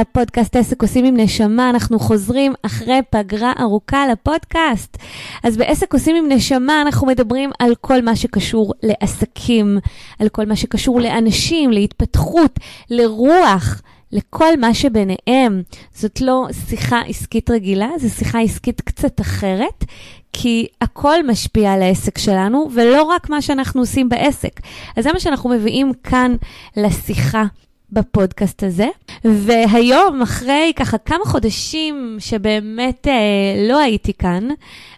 לפודקאסט עסק עושים עם נשמה. אנחנו חוזרים אחרי פגרה ארוכה לפודקאסט. אז בעסק עושים עם נשמה אנחנו מדברים על כל מה שקשור לעסקים, על כל מה שקשור לאנשים, להתפתחות, לרוח. לכל מה שביניהם. זאת לא שיחה עסקית רגילה, זו שיחה עסקית קצת אחרת, כי הכל משפיע על העסק שלנו, ולא רק מה שאנחנו עושים בעסק. אז זה מה שאנחנו מביאים כאן לשיחה. בפודקאסט הזה. והיום, אחרי ככה כמה חודשים שבאמת אה, לא הייתי כאן,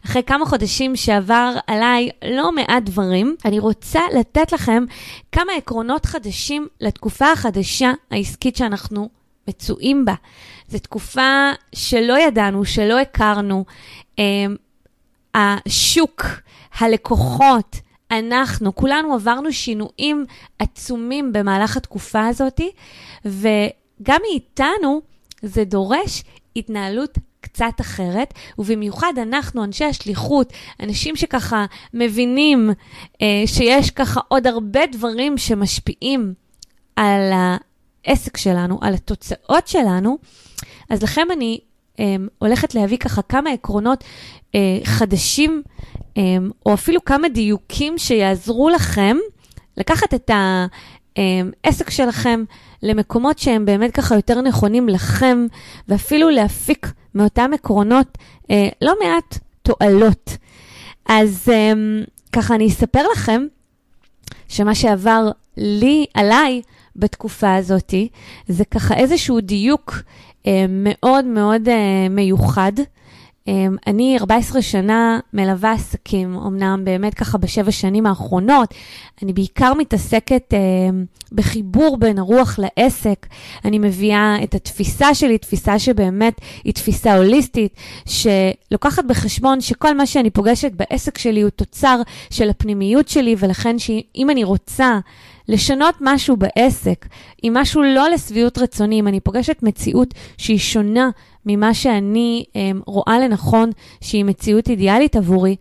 אחרי כמה חודשים שעבר עליי לא מעט דברים, אני רוצה לתת לכם כמה עקרונות חדשים לתקופה החדשה העסקית שאנחנו מצויים בה. זו תקופה שלא ידענו, שלא הכרנו. אה, השוק, הלקוחות, אנחנו, כולנו עברנו שינויים עצומים במהלך התקופה הזאת, וגם מאיתנו זה דורש התנהלות קצת אחרת, ובמיוחד אנחנו, אנשי השליחות, אנשים שככה מבינים אה, שיש ככה עוד הרבה דברים שמשפיעים על העסק שלנו, על התוצאות שלנו, אז לכם אני הולכת להביא ככה כמה עקרונות אה, חדשים אמ, או אפילו כמה דיוקים שיעזרו לכם לקחת את העסק שלכם למקומות שהם באמת ככה יותר נכונים לכם, ואפילו להפיק מאותם עקרונות אה, לא מעט תועלות. אז אמ, ככה אני אספר לכם שמה שעבר לי, עליי, בתקופה הזאת, זה ככה איזשהו דיוק אה, מאוד מאוד אה, מיוחד. אמ, אני 14 שנה מלווה עסקים, אמנם באמת ככה בשבע שנים האחרונות. אני בעיקר מתעסקת אמ, בחיבור בין הרוח לעסק. אני מביאה את התפיסה שלי, תפיסה שבאמת היא תפיסה הוליסטית, שלוקחת בחשבון שכל מה שאני פוגשת בעסק שלי הוא תוצר של הפנימיות שלי, ולכן שאם אני רוצה... לשנות משהו בעסק, אם משהו לא לשביעות רצוני, אם אני פוגשת מציאות שהיא שונה ממה שאני um, רואה לנכון שהיא מציאות אידיאלית עבורי,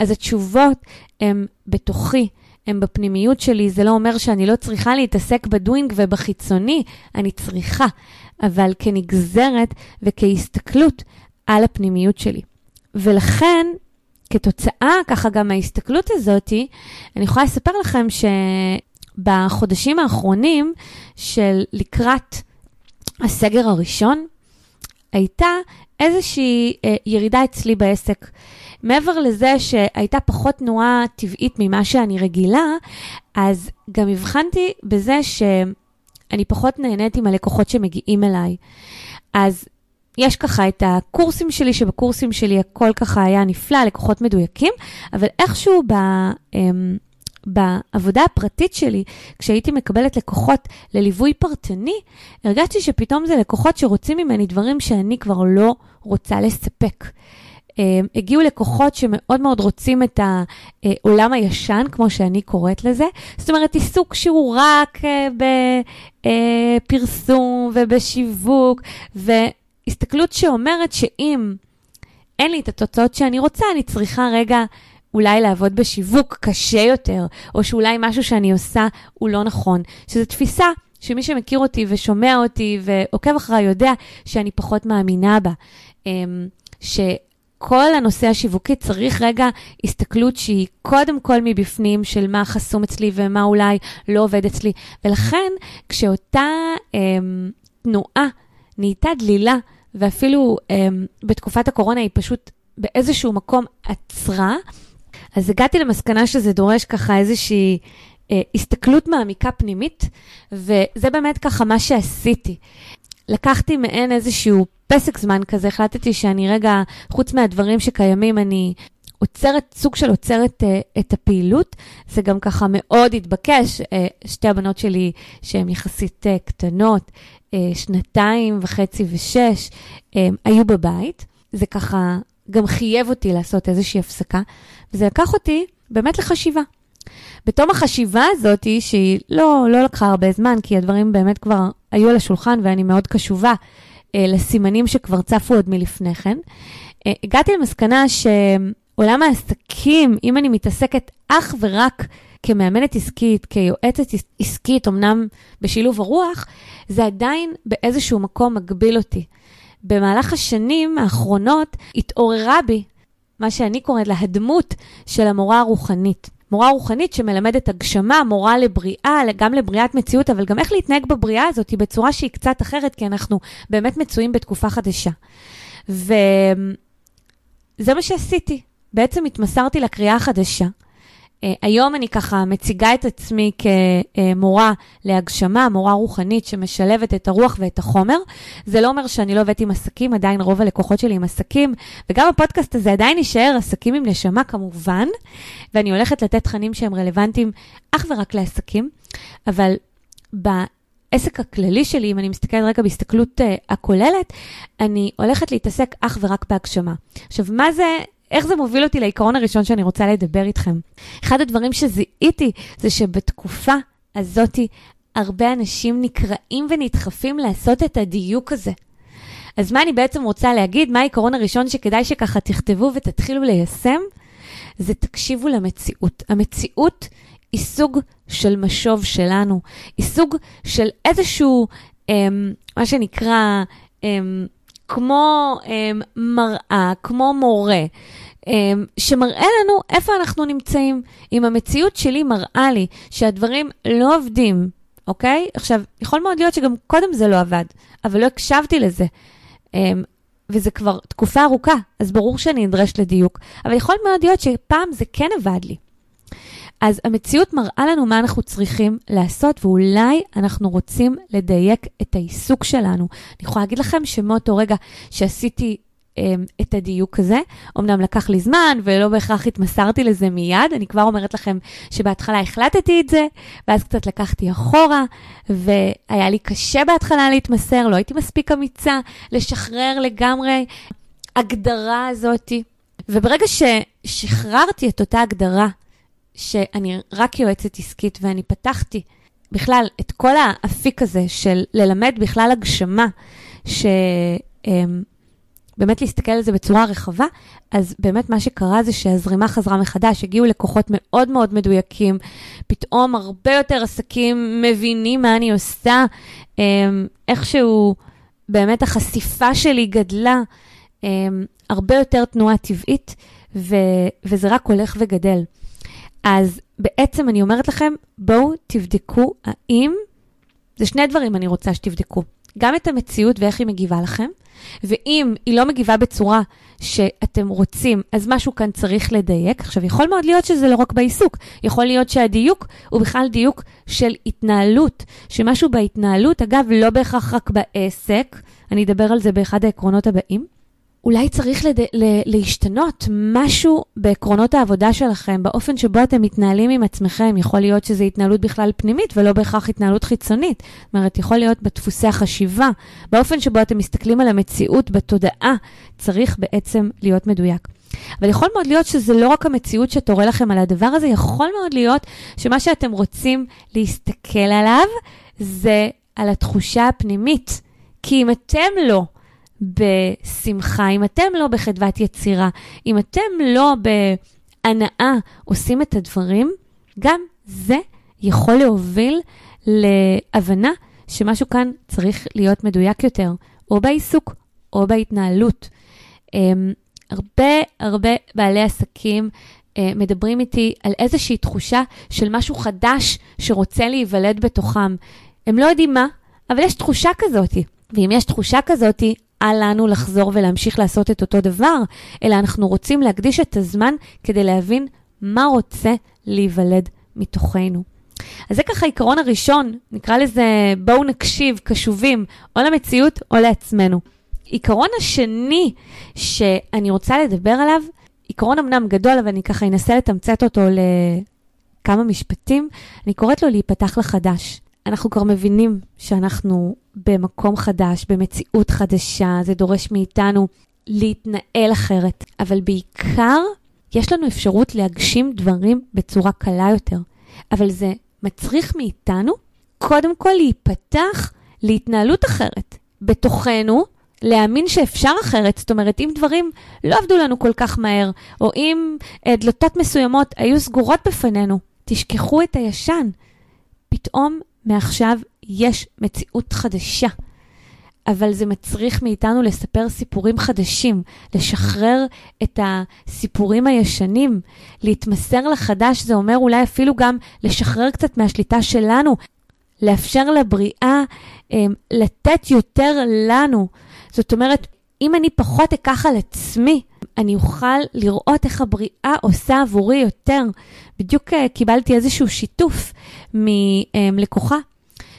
אז התשובות הן בתוכי, הן בפנימיות שלי. זה לא אומר שאני לא צריכה להתעסק בדואינג ובחיצוני, אני צריכה, אבל כנגזרת וכהסתכלות על הפנימיות שלי. ולכן, כתוצאה ככה גם מההסתכלות הזאתי, אני יכולה לספר לכם שבחודשים האחרונים של לקראת הסגר הראשון, הייתה איזושהי אה, ירידה אצלי בעסק. מעבר לזה שהייתה פחות תנועה טבעית ממה שאני רגילה, אז גם הבחנתי בזה שאני פחות נהנית עם הלקוחות שמגיעים אליי. אז יש ככה את הקורסים שלי, שבקורסים שלי הכל ככה היה נפלא, לקוחות מדויקים, אבל איכשהו ב... אה, בעבודה הפרטית שלי, כשהייתי מקבלת לקוחות לליווי פרטני, הרגשתי שפתאום זה לקוחות שרוצים ממני דברים שאני כבר לא רוצה לספק. Um, הגיעו לקוחות שמאוד מאוד רוצים את העולם הישן, כמו שאני קוראת לזה. זאת אומרת, עיסוק שהוא רק uh, בפרסום ובשיווק, והסתכלות שאומרת שאם אין לי את התוצאות שאני רוצה, אני צריכה רגע אולי לעבוד בשיווק קשה יותר, או שאולי משהו שאני עושה הוא לא נכון. שזו תפיסה שמי שמכיר אותי ושומע אותי ועוקב אחריי יודע שאני פחות מאמינה בה. אמ, שכל הנושא השיווקי צריך רגע הסתכלות שהיא קודם כל מבפנים של מה חסום אצלי ומה אולי לא עובד אצלי. ולכן, כשאותה אמ, תנועה נהייתה דלילה, ואפילו אמ, בתקופת הקורונה היא פשוט באיזשהו מקום עצרה, אז הגעתי למסקנה שזה דורש ככה איזושהי אה, הסתכלות מעמיקה פנימית, וזה באמת ככה מה שעשיתי. לקחתי מעין איזשהו פסק זמן כזה, החלטתי שאני רגע, חוץ מהדברים שקיימים, אני עוצרת, סוג של עוצרת אה, את הפעילות. זה גם ככה מאוד התבקש. אה, שתי הבנות שלי, שהן יחסית אה, קטנות, אה, שנתיים וחצי ושש, אה, היו בבית. זה ככה גם חייב אותי לעשות איזושהי הפסקה, וזה לקח אותי באמת לחשיבה. בתום החשיבה הזאת, שהיא לא, לא לקחה הרבה זמן, כי הדברים באמת כבר היו על השולחן ואני מאוד קשובה אה, לסימנים שכבר צפו עוד מלפני כן, אה, הגעתי למסקנה שעולם העסקים, אם אני מתעסקת אך ורק כמאמנת עסקית, כיועצת עסקית, אמנם בשילוב הרוח, זה עדיין באיזשהו מקום מגביל אותי. במהלך השנים האחרונות התעוררה בי מה שאני קוראת לה הדמות של המורה הרוחנית. מורה רוחנית שמלמדת הגשמה, מורה לבריאה, גם לבריאת מציאות, אבל גם איך להתנהג בבריאה הזאת בצורה שהיא קצת אחרת, כי אנחנו באמת מצויים בתקופה חדשה. וזה מה שעשיתי. בעצם התמסרתי לקריאה החדשה. Uh, היום אני ככה מציגה את עצמי כמורה להגשמה, מורה רוחנית שמשלבת את הרוח ואת החומר. זה לא אומר שאני לא עובדת עם עסקים, עדיין רוב הלקוחות שלי עם עסקים, וגם הפודקאסט הזה עדיין יישאר עסקים עם נשמה כמובן, ואני הולכת לתת תכנים שהם רלוונטיים אך ורק לעסקים, אבל בעסק הכללי שלי, אם אני מסתכלת רגע בהסתכלות uh, הכוללת, אני הולכת להתעסק אך ורק בהגשמה. עכשיו, מה זה איך זה מוביל אותי לעיקרון הראשון שאני רוצה לדבר איתכם? אחד הדברים שזיהיתי זה שבתקופה הזאתי הרבה אנשים נקראים ונדחפים לעשות את הדיוק הזה. אז מה אני בעצם רוצה להגיד? מה העיקרון הראשון שכדאי שככה תכתבו ותתחילו ליישם? זה תקשיבו למציאות. המציאות היא סוג של משוב שלנו, היא סוג של איזשהו, אמ, מה שנקרא, אמ, כמו אמ, מראה, כמו מורה, אמ, שמראה לנו איפה אנחנו נמצאים. אם המציאות שלי מראה לי שהדברים לא עובדים, אוקיי? עכשיו, יכול מאוד להיות שגם קודם זה לא עבד, אבל לא הקשבתי לזה. אמ, וזה כבר תקופה ארוכה, אז ברור שאני נדרשת לדיוק. אבל יכול מאוד להיות שפעם זה כן עבד לי. אז המציאות מראה לנו מה אנחנו צריכים לעשות, ואולי אנחנו רוצים לדייק את העיסוק שלנו. אני יכולה להגיד לכם שמאותו רגע שעשיתי אמ, את הדיוק הזה. אמנם לקח לי זמן ולא בהכרח התמסרתי לזה מיד, אני כבר אומרת לכם שבהתחלה החלטתי את זה, ואז קצת לקחתי אחורה, והיה לי קשה בהתחלה להתמסר, לא הייתי מספיק אמיצה לשחרר לגמרי הגדרה הזאתי. וברגע ששחררתי את אותה הגדרה, שאני רק יועצת עסקית ואני פתחתי בכלל את כל האפיק הזה של ללמד בכלל הגשמה, ש... באמת להסתכל על זה בצורה רחבה, אז באמת מה שקרה זה שהזרימה חזרה מחדש, הגיעו לקוחות מאוד מאוד מדויקים, פתאום הרבה יותר עסקים מבינים מה אני עושה, אמ, איכשהו באמת החשיפה שלי גדלה, אמ, הרבה יותר תנועה טבעית, ו- וזה רק הולך וגדל. אז בעצם אני אומרת לכם, בואו תבדקו האם, זה שני דברים אני רוצה שתבדקו. גם את המציאות ואיך היא מגיבה לכם, ואם היא לא מגיבה בצורה שאתם רוצים, אז משהו כאן צריך לדייק. עכשיו, יכול מאוד להיות שזה לא רק בעיסוק, יכול להיות שהדיוק הוא בכלל דיוק של התנהלות, שמשהו בהתנהלות, אגב, לא בהכרח רק בעסק, אני אדבר על זה באחד העקרונות הבאים, אולי צריך לד... להשתנות משהו בעקרונות העבודה שלכם, באופן שבו אתם מתנהלים עם עצמכם. יכול להיות שזו התנהלות בכלל פנימית ולא בהכרח התנהלות חיצונית. זאת אומרת, יכול להיות בדפוסי החשיבה, באופן שבו אתם מסתכלים על המציאות בתודעה, צריך בעצם להיות מדויק. אבל יכול מאוד להיות שזה לא רק המציאות שתורה לכם על הדבר הזה, יכול מאוד להיות שמה שאתם רוצים להסתכל עליו זה על התחושה הפנימית. כי אם אתם לא בשמחה, אם אתם לא בחדוות יצירה, אם אתם לא בהנאה עושים את הדברים, גם זה יכול להוביל להבנה שמשהו כאן צריך להיות מדויק יותר, או בעיסוק או בהתנהלות. Um, הרבה הרבה בעלי עסקים uh, מדברים איתי על איזושהי תחושה של משהו חדש שרוצה להיוולד בתוכם. הם לא יודעים מה, אבל יש תחושה כזאת. ואם יש תחושה כזאת, אל לנו לחזור ולהמשיך לעשות את אותו דבר, אלא אנחנו רוצים להקדיש את הזמן כדי להבין מה רוצה להיוולד מתוכנו. אז זה ככה העיקרון הראשון, נקרא לזה בואו נקשיב, קשובים, או למציאות או לעצמנו. עיקרון השני שאני רוצה לדבר עליו, עיקרון אמנם גדול, אבל אני ככה אנסה לתמצת אותו לכמה משפטים, אני קוראת לו להיפתח לחדש. אנחנו כבר מבינים שאנחנו במקום חדש, במציאות חדשה, זה דורש מאיתנו להתנהל אחרת, אבל בעיקר יש לנו אפשרות להגשים דברים בצורה קלה יותר, אבל זה מצריך מאיתנו קודם כל להיפתח להתנהלות אחרת. בתוכנו, להאמין שאפשר אחרת, זאת אומרת, אם דברים לא עבדו לנו כל כך מהר, או אם דלתות מסוימות היו סגורות בפנינו, תשכחו את הישן. פתאום מעכשיו יש מציאות חדשה. אבל זה מצריך מאיתנו לספר סיפורים חדשים, לשחרר את הסיפורים הישנים, להתמסר לחדש, זה אומר אולי אפילו גם לשחרר קצת מהשליטה שלנו, לאפשר לבריאה אה, לתת יותר לנו. זאת אומרת, אם אני פחות אקח על עצמי, אני אוכל לראות איך הבריאה עושה עבורי יותר. בדיוק uh, קיבלתי איזשהו שיתוף מלקוחה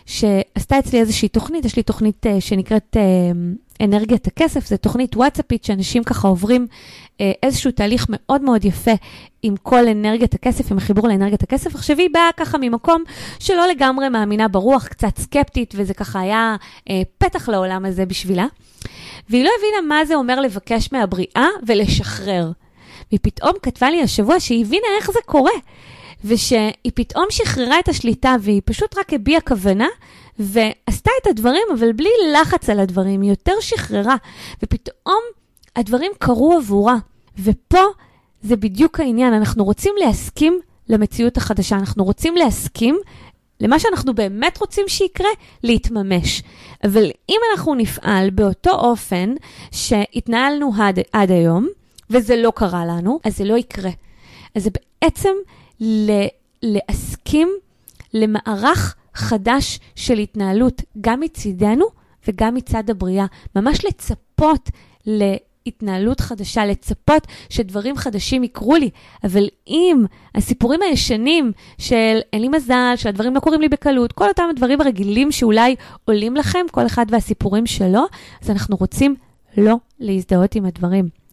שעשתה אצלי איזושהי תוכנית, יש לי תוכנית uh, שנקראת uh, אנרגיית הכסף, זו תוכנית וואטסאפית שאנשים ככה עוברים uh, איזשהו תהליך מאוד מאוד יפה עם כל אנרגיית הכסף, עם החיבור לאנרגיית הכסף. עכשיו היא באה ככה ממקום שלא לגמרי מאמינה ברוח, קצת סקפטית, וזה ככה היה uh, פתח לעולם הזה בשבילה. והיא לא הבינה מה זה אומר לבקש מהבריאה ולשחרר. והיא פתאום כתבה לי השבוע שהיא הבינה איך זה קורה, ושהיא פתאום שחררה את השליטה והיא פשוט רק הביעה כוונה ועשתה את הדברים, אבל בלי לחץ על הדברים, היא יותר שחררה, ופתאום הדברים קרו עבורה. ופה זה בדיוק העניין, אנחנו רוצים להסכים למציאות החדשה, אנחנו רוצים להסכים למה שאנחנו באמת רוצים שיקרה, להתממש. אבל אם אנחנו נפעל באותו אופן שהתנהלנו עד, עד היום, וזה לא קרה לנו, אז זה לא יקרה. אז זה בעצם ל- להסכים למערך חדש של התנהלות, גם מצידנו וגם מצד הבריאה. ממש לצפות ל... התנהלות חדשה, לצפות שדברים חדשים יקרו לי. אבל אם הסיפורים הישנים של אין לי מזל, שהדברים לא קורים לי בקלות, כל אותם הדברים הרגילים שאולי עולים לכם, כל אחד והסיפורים שלו, אז אנחנו רוצים לא להזדהות עם הדברים.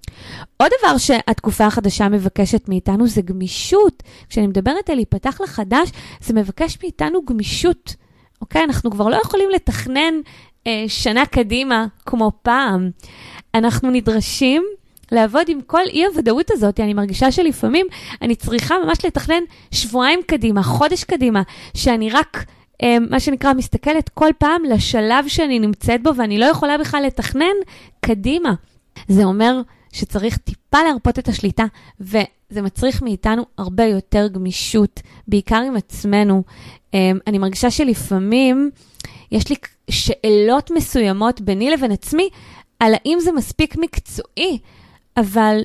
עוד דבר שהתקופה החדשה מבקשת מאיתנו זה גמישות. כשאני מדברת על להיפתח לחדש, זה מבקש מאיתנו גמישות. אוקיי? אנחנו כבר לא יכולים לתכנן אה, שנה קדימה כמו פעם. אנחנו נדרשים לעבוד עם כל אי-הוודאות הזאת. אני מרגישה שלפעמים אני צריכה ממש לתכנן שבועיים קדימה, חודש קדימה, שאני רק... אה, מה שנקרא, מסתכלת כל פעם לשלב שאני נמצאת בו, ואני לא יכולה בכלל לתכנן קדימה. זה אומר שצריך טיפה להרפות את השליטה, וזה מצריך מאיתנו הרבה יותר גמישות, בעיקר עם עצמנו. אה, אני מרגישה שלפעמים יש לי שאלות מסוימות ביני לבין עצמי, על האם זה מספיק מקצועי, אבל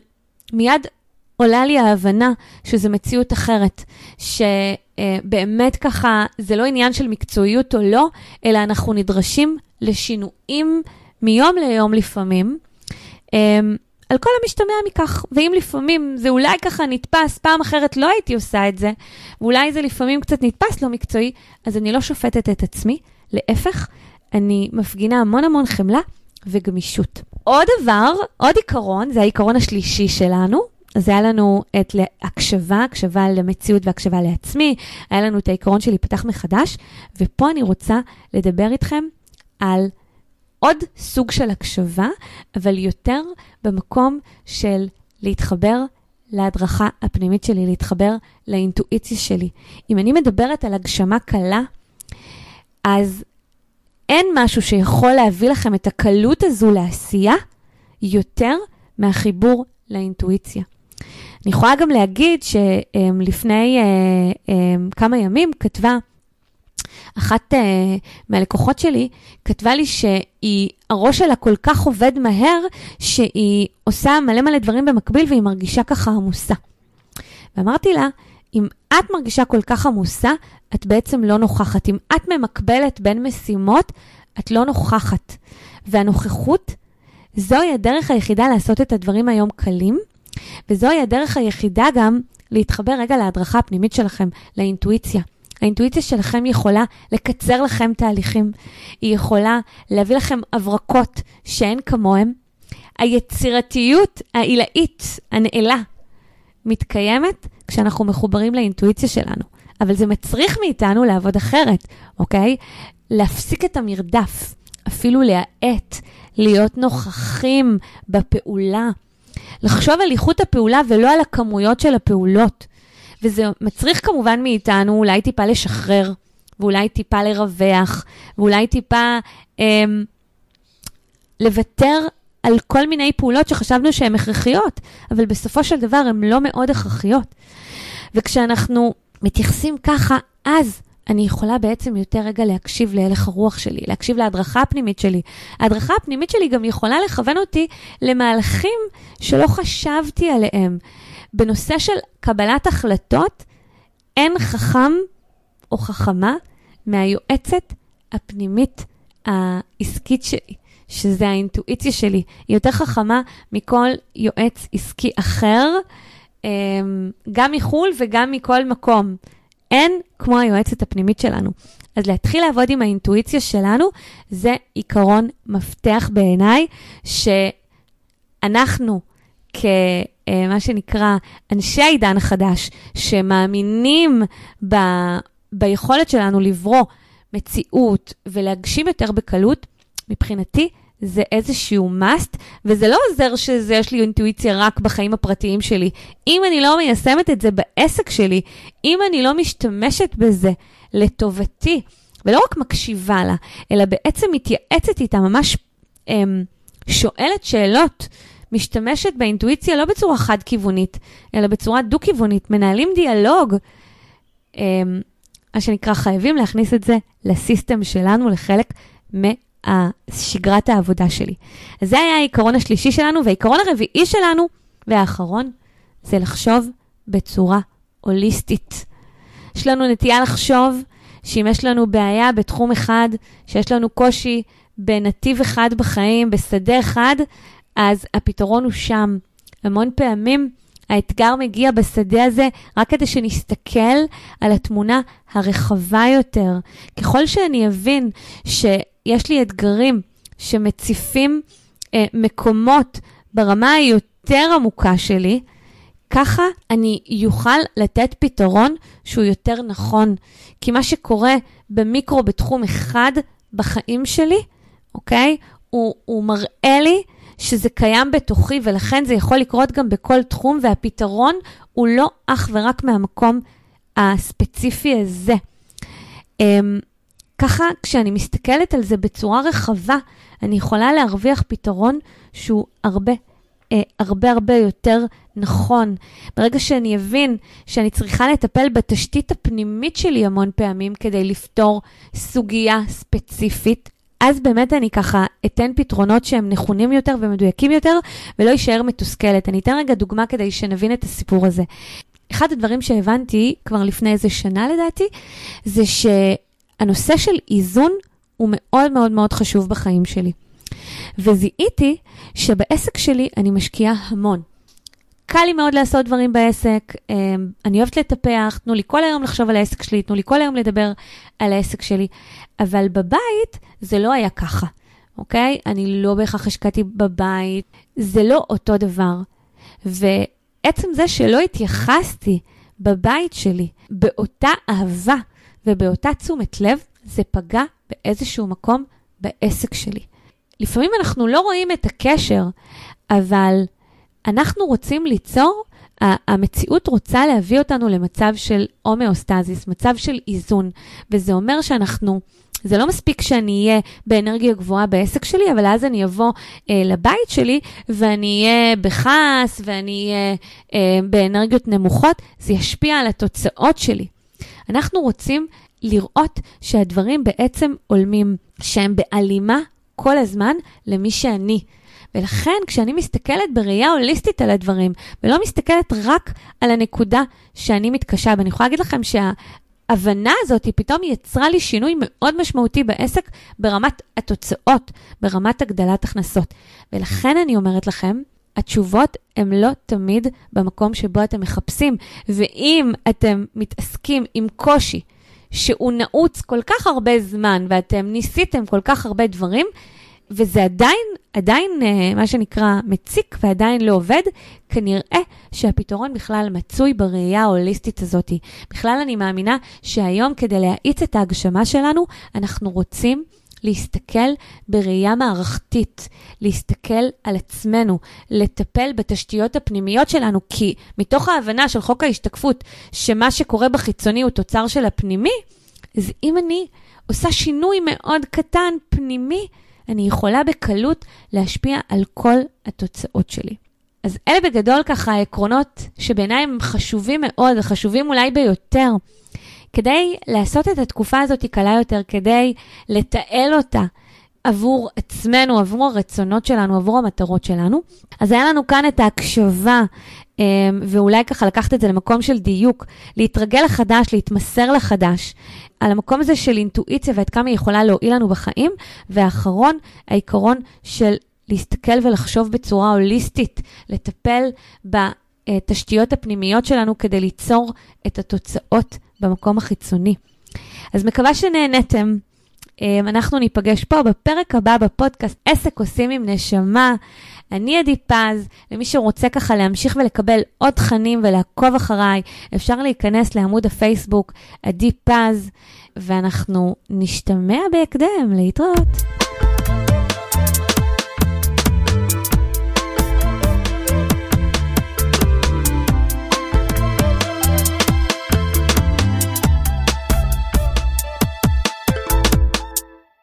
מיד עולה לי ההבנה שזו מציאות אחרת, שבאמת ככה, זה לא עניין של מקצועיות או לא, אלא אנחנו נדרשים לשינויים מיום ליום לפעמים. על כל המשתמע מכך, ואם לפעמים זה אולי ככה נתפס, פעם אחרת לא הייתי עושה את זה, ואולי זה לפעמים קצת נתפס לא מקצועי, אז אני לא שופטת את עצמי, להפך, אני מפגינה המון המון חמלה וגמישות. עוד דבר, עוד עיקרון, זה העיקרון השלישי שלנו. אז היה לנו את הקשבה, הקשבה למציאות והקשבה לעצמי, היה לנו את העיקרון של להיפתח מחדש, ופה אני רוצה לדבר איתכם על עוד סוג של הקשבה, אבל יותר במקום של להתחבר להדרכה הפנימית שלי, להתחבר לאינטואיציה שלי. אם אני מדברת על הגשמה קלה, אז אין משהו שיכול להביא לכם את הקלות הזו לעשייה יותר מהחיבור לאינטואיציה. אני יכולה גם להגיד שלפני אה, אה, כמה ימים כתבה אחת uh, מהלקוחות שלי כתבה לי שהראש שלה כל כך עובד מהר, שהיא עושה מלא מלא דברים במקביל והיא מרגישה ככה עמוסה. ואמרתי לה, אם את מרגישה כל כך עמוסה, את בעצם לא נוכחת. אם את ממקבלת בין משימות, את לא נוכחת. והנוכחות, זוהי הדרך היחידה לעשות את הדברים היום קלים, וזוהי הדרך היחידה גם להתחבר רגע להדרכה הפנימית שלכם, לאינטואיציה. האינטואיציה שלכם יכולה לקצר לכם תהליכים, היא יכולה להביא לכם הברקות שאין כמוהם. היצירתיות העילאית, הנעלה, מתקיימת כשאנחנו מחוברים לאינטואיציה שלנו. אבל זה מצריך מאיתנו לעבוד אחרת, אוקיי? להפסיק את המרדף, אפילו להאט, להיות נוכחים בפעולה. לחשוב על איכות הפעולה ולא על הכמויות של הפעולות. וזה מצריך כמובן מאיתנו אולי טיפה לשחרר, ואולי טיפה לרווח, ואולי טיפה אמ, לוותר על כל מיני פעולות שחשבנו שהן הכרחיות, אבל בסופו של דבר הן לא מאוד הכרחיות. וכשאנחנו מתייחסים ככה, אז אני יכולה בעצם יותר רגע להקשיב להלך הרוח שלי, להקשיב להדרכה הפנימית שלי. ההדרכה הפנימית שלי גם יכולה לכוון אותי למהלכים שלא חשבתי עליהם. בנושא של קבלת החלטות, אין חכם או חכמה מהיועצת הפנימית העסקית שלי, שזה האינטואיציה שלי. היא יותר חכמה מכל יועץ עסקי אחר, אמ, גם מחו"ל וגם מכל מקום. אין כמו היועצת הפנימית שלנו. אז להתחיל לעבוד עם האינטואיציה שלנו, זה עיקרון מפתח בעיניי, שאנחנו כמה שנקרא אנשי העידן החדש, שמאמינים ב, ביכולת שלנו לברוא מציאות ולהגשים יותר בקלות, מבחינתי זה איזשהו must, וזה לא עוזר שיש לי אינטואיציה רק בחיים הפרטיים שלי. אם אני לא מיישמת את זה בעסק שלי, אם אני לא משתמשת בזה לטובתי, ולא רק מקשיבה לה, אלא בעצם מתייעצת איתה, ממש אמ, שואלת שאלות, משתמשת באינטואיציה לא בצורה חד-כיוונית, אלא בצורה דו-כיוונית, מנהלים דיאלוג. אמ, מה שנקרא, חייבים להכניס את זה לסיסטם שלנו, לחלק משגרת העבודה שלי. אז זה היה העיקרון השלישי שלנו, והעיקרון הרביעי שלנו, והאחרון, זה לחשוב בצורה הוליסטית. יש לנו נטייה לחשוב שאם יש לנו בעיה בתחום אחד, שיש לנו קושי בנתיב אחד בחיים, בשדה אחד, אז הפתרון הוא שם. המון פעמים האתגר מגיע בשדה הזה רק כדי שנסתכל על התמונה הרחבה יותר. ככל שאני אבין שיש לי אתגרים שמציפים אה, מקומות ברמה היותר עמוקה שלי, ככה אני אוכל לתת פתרון שהוא יותר נכון. כי מה שקורה במיקרו בתחום אחד בחיים שלי, אוקיי? הוא, הוא מראה לי שזה קיים בתוכי, ולכן זה יכול לקרות גם בכל תחום, והפתרון הוא לא אך ורק מהמקום הספציפי הזה. Um, ככה, כשאני מסתכלת על זה בצורה רחבה, אני יכולה להרוויח פתרון שהוא הרבה, אה, הרבה הרבה יותר נכון. ברגע שאני אבין שאני צריכה לטפל בתשתית הפנימית שלי המון פעמים כדי לפתור סוגיה ספציפית, אז באמת אני ככה אתן פתרונות שהם נכונים יותר ומדויקים יותר, ולא אשאר מתוסכלת. אני אתן רגע דוגמה כדי שנבין את הסיפור הזה. אחד הדברים שהבנתי כבר לפני איזה שנה לדעתי, זה שהנושא של איזון הוא מאוד מאוד מאוד חשוב בחיים שלי. וזיהיתי שבעסק שלי אני משקיעה המון. קל לי מאוד לעשות דברים בעסק, אמ, אני אוהבת לטפח, תנו לי כל היום לחשוב על העסק שלי, תנו לי כל היום לדבר על העסק שלי, אבל בבית זה לא היה ככה, אוקיי? אני לא בהכרח השקעתי בבית, זה לא אותו דבר. ועצם זה שלא התייחסתי בבית שלי באותה אהבה ובאותה תשומת לב, זה פגע באיזשהו מקום בעסק שלי. לפעמים אנחנו לא רואים את הקשר, אבל אנחנו רוצים ליצור, המציאות רוצה להביא אותנו למצב של הומאוסטזיס, מצב של איזון, וזה אומר שאנחנו... זה לא מספיק שאני אהיה באנרגיה גבוהה בעסק שלי, אבל אז אני אבוא אה, לבית שלי ואני אהיה בכעס ואני אהיה אה, באנרגיות נמוכות, זה ישפיע על התוצאות שלי. אנחנו רוצים לראות שהדברים בעצם עולמים, שהם בהלימה כל הזמן למי שאני. ולכן כשאני מסתכלת בראייה הוליסטית על הדברים, ולא מסתכלת רק על הנקודה שאני מתקשה, ואני יכולה להגיד לכם שההבנה הזאת היא פתאום יצרה לי שינוי מאוד משמעותי בעסק ברמת התוצאות, ברמת הגדלת הכנסות. ולכן אני אומרת לכם, התשובות הן לא תמיד במקום שבו אתם מחפשים. ואם אתם מתעסקים עם קושי שהוא נעוץ כל כך הרבה זמן ואתם ניסיתם כל כך הרבה דברים, וזה עדיין, עדיין, אה, מה שנקרא, מציק ועדיין לא עובד, כנראה שהפתרון בכלל מצוי בראייה ההוליסטית הזאת. בכלל אני מאמינה שהיום כדי להאיץ את ההגשמה שלנו, אנחנו רוצים להסתכל בראייה מערכתית, להסתכל על עצמנו, לטפל בתשתיות הפנימיות שלנו, כי מתוך ההבנה של חוק ההשתקפות, שמה שקורה בחיצוני הוא תוצר של הפנימי, אז אם אני עושה שינוי מאוד קטן פנימי, אני יכולה בקלות להשפיע על כל התוצאות שלי. אז אלה בגדול ככה העקרונות שבעיניי הם חשובים מאוד, וחשובים אולי ביותר, כדי לעשות את התקופה הזאת קלה יותר, כדי לתעל אותה. עבור עצמנו, עבור הרצונות שלנו, עבור המטרות שלנו. אז היה לנו כאן את ההקשבה, אמ, ואולי ככה לקחת את זה למקום של דיוק, להתרגל לחדש, להתמסר לחדש, על המקום הזה של אינטואיציה ועד כמה היא יכולה להועיל לנו בחיים. ואחרון, העיקרון של להסתכל ולחשוב בצורה הוליסטית, לטפל בתשתיות הפנימיות שלנו כדי ליצור את התוצאות במקום החיצוני. אז מקווה שנהנתם. אמ, אנחנו ניפגש פה בפרק הבא בפודקאסט עסק עושים עם נשמה. אני עדי פז, למי שרוצה ככה להמשיך ולקבל עוד תכנים ולעקוב אחריי, אפשר להיכנס לעמוד הפייסבוק עדי פז, ואנחנו נשתמע בהקדם, להתראות.